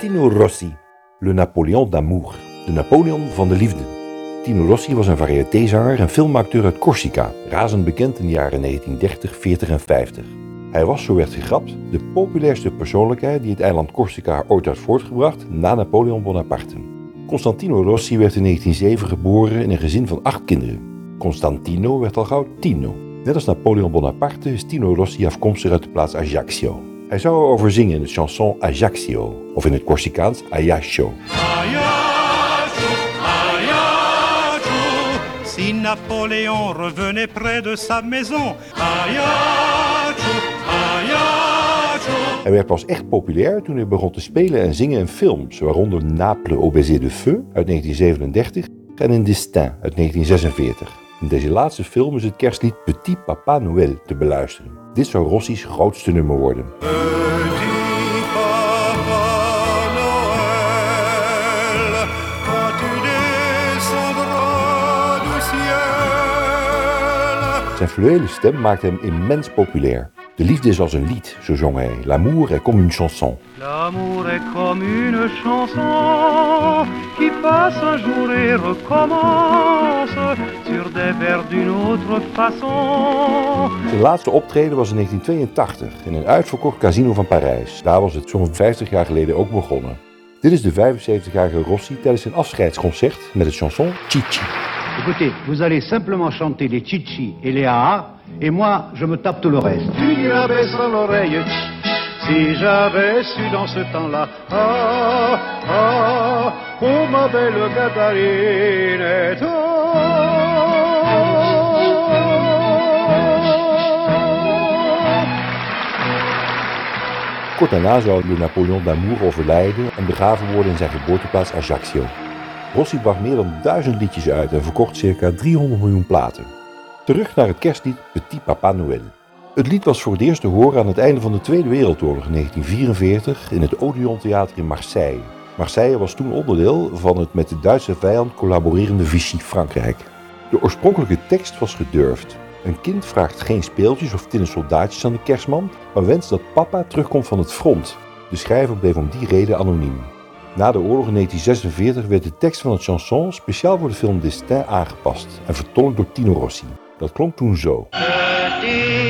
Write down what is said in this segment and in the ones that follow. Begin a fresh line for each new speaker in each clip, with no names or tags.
Tino Rossi, Le Napoleon d'amour, de Napoleon van de liefde. Tino Rossi was een variétézanger en filmacteur uit Corsica, razend bekend in de jaren 1930, 40 en 50. Hij was, zo werd gegrapt, de populairste persoonlijkheid die het eiland Corsica ooit had voortgebracht na Napoleon Bonaparte. Constantino Rossi werd in 1907 geboren in een gezin van acht kinderen. Constantino werd al gauw Tino. Net als Napoleon Bonaparte is Tino Rossi afkomstig uit de plaats Ajaccio. Hij zou erover zingen in de chanson Ajaccio, of in het Corsicaans Ajaccio,
si Napoléon revenait près de sa maison. Ajaccio, Ajaccio.
Hij werd pas echt populair toen hij begon te spelen en zingen in films, waaronder Naples au baiser de feu uit 1937 en In Destin uit 1946. In deze laatste film is het kerstlied Petit Papa Noël te beluisteren. Dit zou Rossi's grootste nummer worden. Zijn fluwele stem maakte hem immens populair. De liefde is als een lied, zo zong hij. L'amour est comme une chanson.
L'amour est comme une chanson passe un jour et recommence sur des vers d'une autre façon.
Zijn laatste optreden was in 1982 in een uitverkocht casino van Parijs. Daar was het zo'n 50 jaar geleden ook begonnen. Dit is de 75-jarige Rossi tijdens zijn afscheidsconcert met het chanson Chichi.
Écoutez, vous allez simplement chanter les chichi et les aa, et moi, je me tape tout le reste.
L'oreille, si j'avais su dans ce temps-là, ah, ah, oh ma belle
Kort daarna zou de Napoleon d'Amour overlijden en begraven worden in zijn geboorteplaats Ajaccio. Rossi bracht meer dan duizend liedjes uit en verkocht circa 300 miljoen platen. Terug naar het kerstlied Petit Papa Noël. Het lied was voor het eerst te horen aan het einde van de Tweede Wereldoorlog in 1944 in het Odeon Theater in Marseille. Marseille was toen onderdeel van het met de Duitse vijand collaborerende Vichy Frankrijk. De oorspronkelijke tekst was gedurfd. Een kind vraagt geen speeltjes of tinnen soldaatjes aan de kerstman, maar wenst dat papa terugkomt van het front. De schrijver bleef om die reden anoniem. Na de oorlog in 1946 werd de tekst van het chanson speciaal voor de film Destin aangepast en vertolkt door Tino Rossi. Dat klonk toen zo.
Petit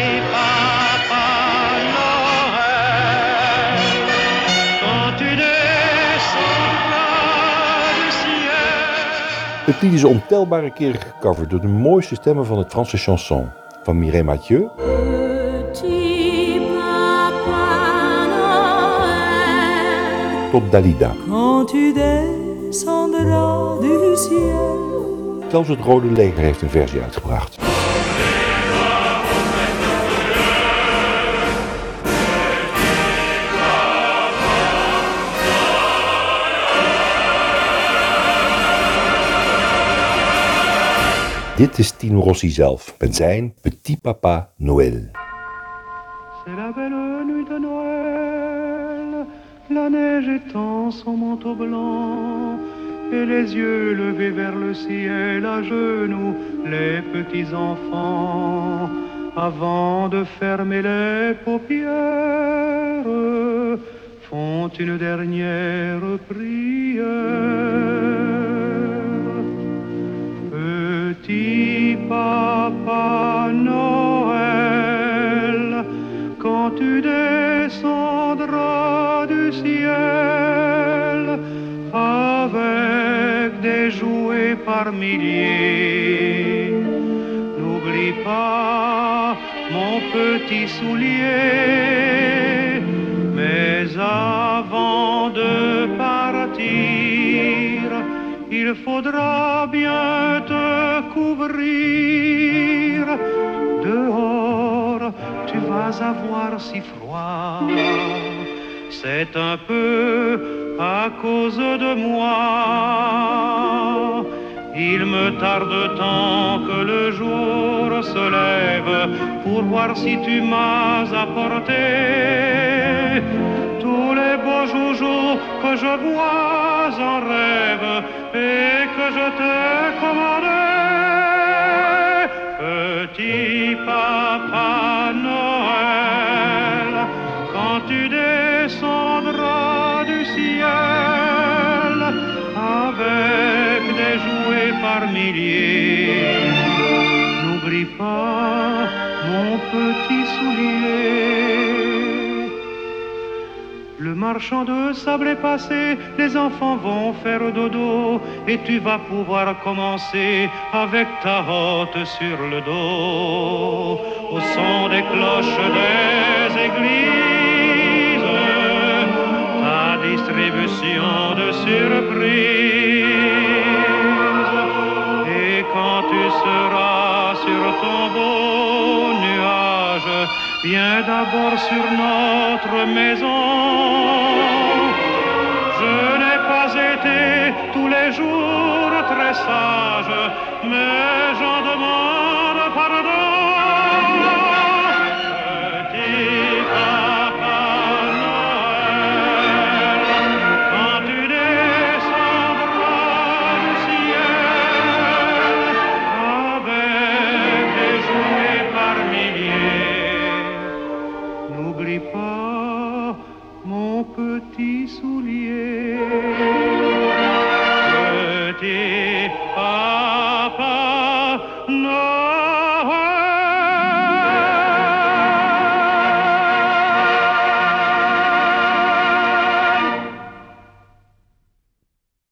Het lied is ontelbare keren gecoverd door de mooiste stemmen van het Franse chanson. Van Mireille Mathieu tot Dalida.
quand tu descendras du ciel.
Zelfs het Rode Leger heeft een versie uitgebracht. Dit is Tino Rossi zelf met zijn Petit Papa Noël.
C'est la belle nuit de Noël, la neige étend son manteau blanc, et les yeux levés vers le ciel, à genoux, les petits enfants, avant de fermer les paupières, font une dernière prière. Papa Noël, quand tu descendras du ciel avec des jouets par milliers, n'oublie pas mon petit soulier, mais avant il faudra bien te couvrir. Dehors, tu vas avoir si froid. C'est un peu à cause de moi. Il me tarde tant que le jour se lève pour voir si tu m'as apporté tous les beaux joujoux que je vois en rêve et que je te commanderai, petit papa Noël, quand tu descendras du ciel avec des jouets par milliers. N'oublie pas mon petit marchand de sable est passé, les enfants vont faire dodo et tu vas pouvoir commencer avec ta hotte sur le dos au son des cloches des églises, ta distribution de surprises. Et quand tu seras sur ton beau nuage, viens d'abord sur notre maison. Très sage, mais j'en demande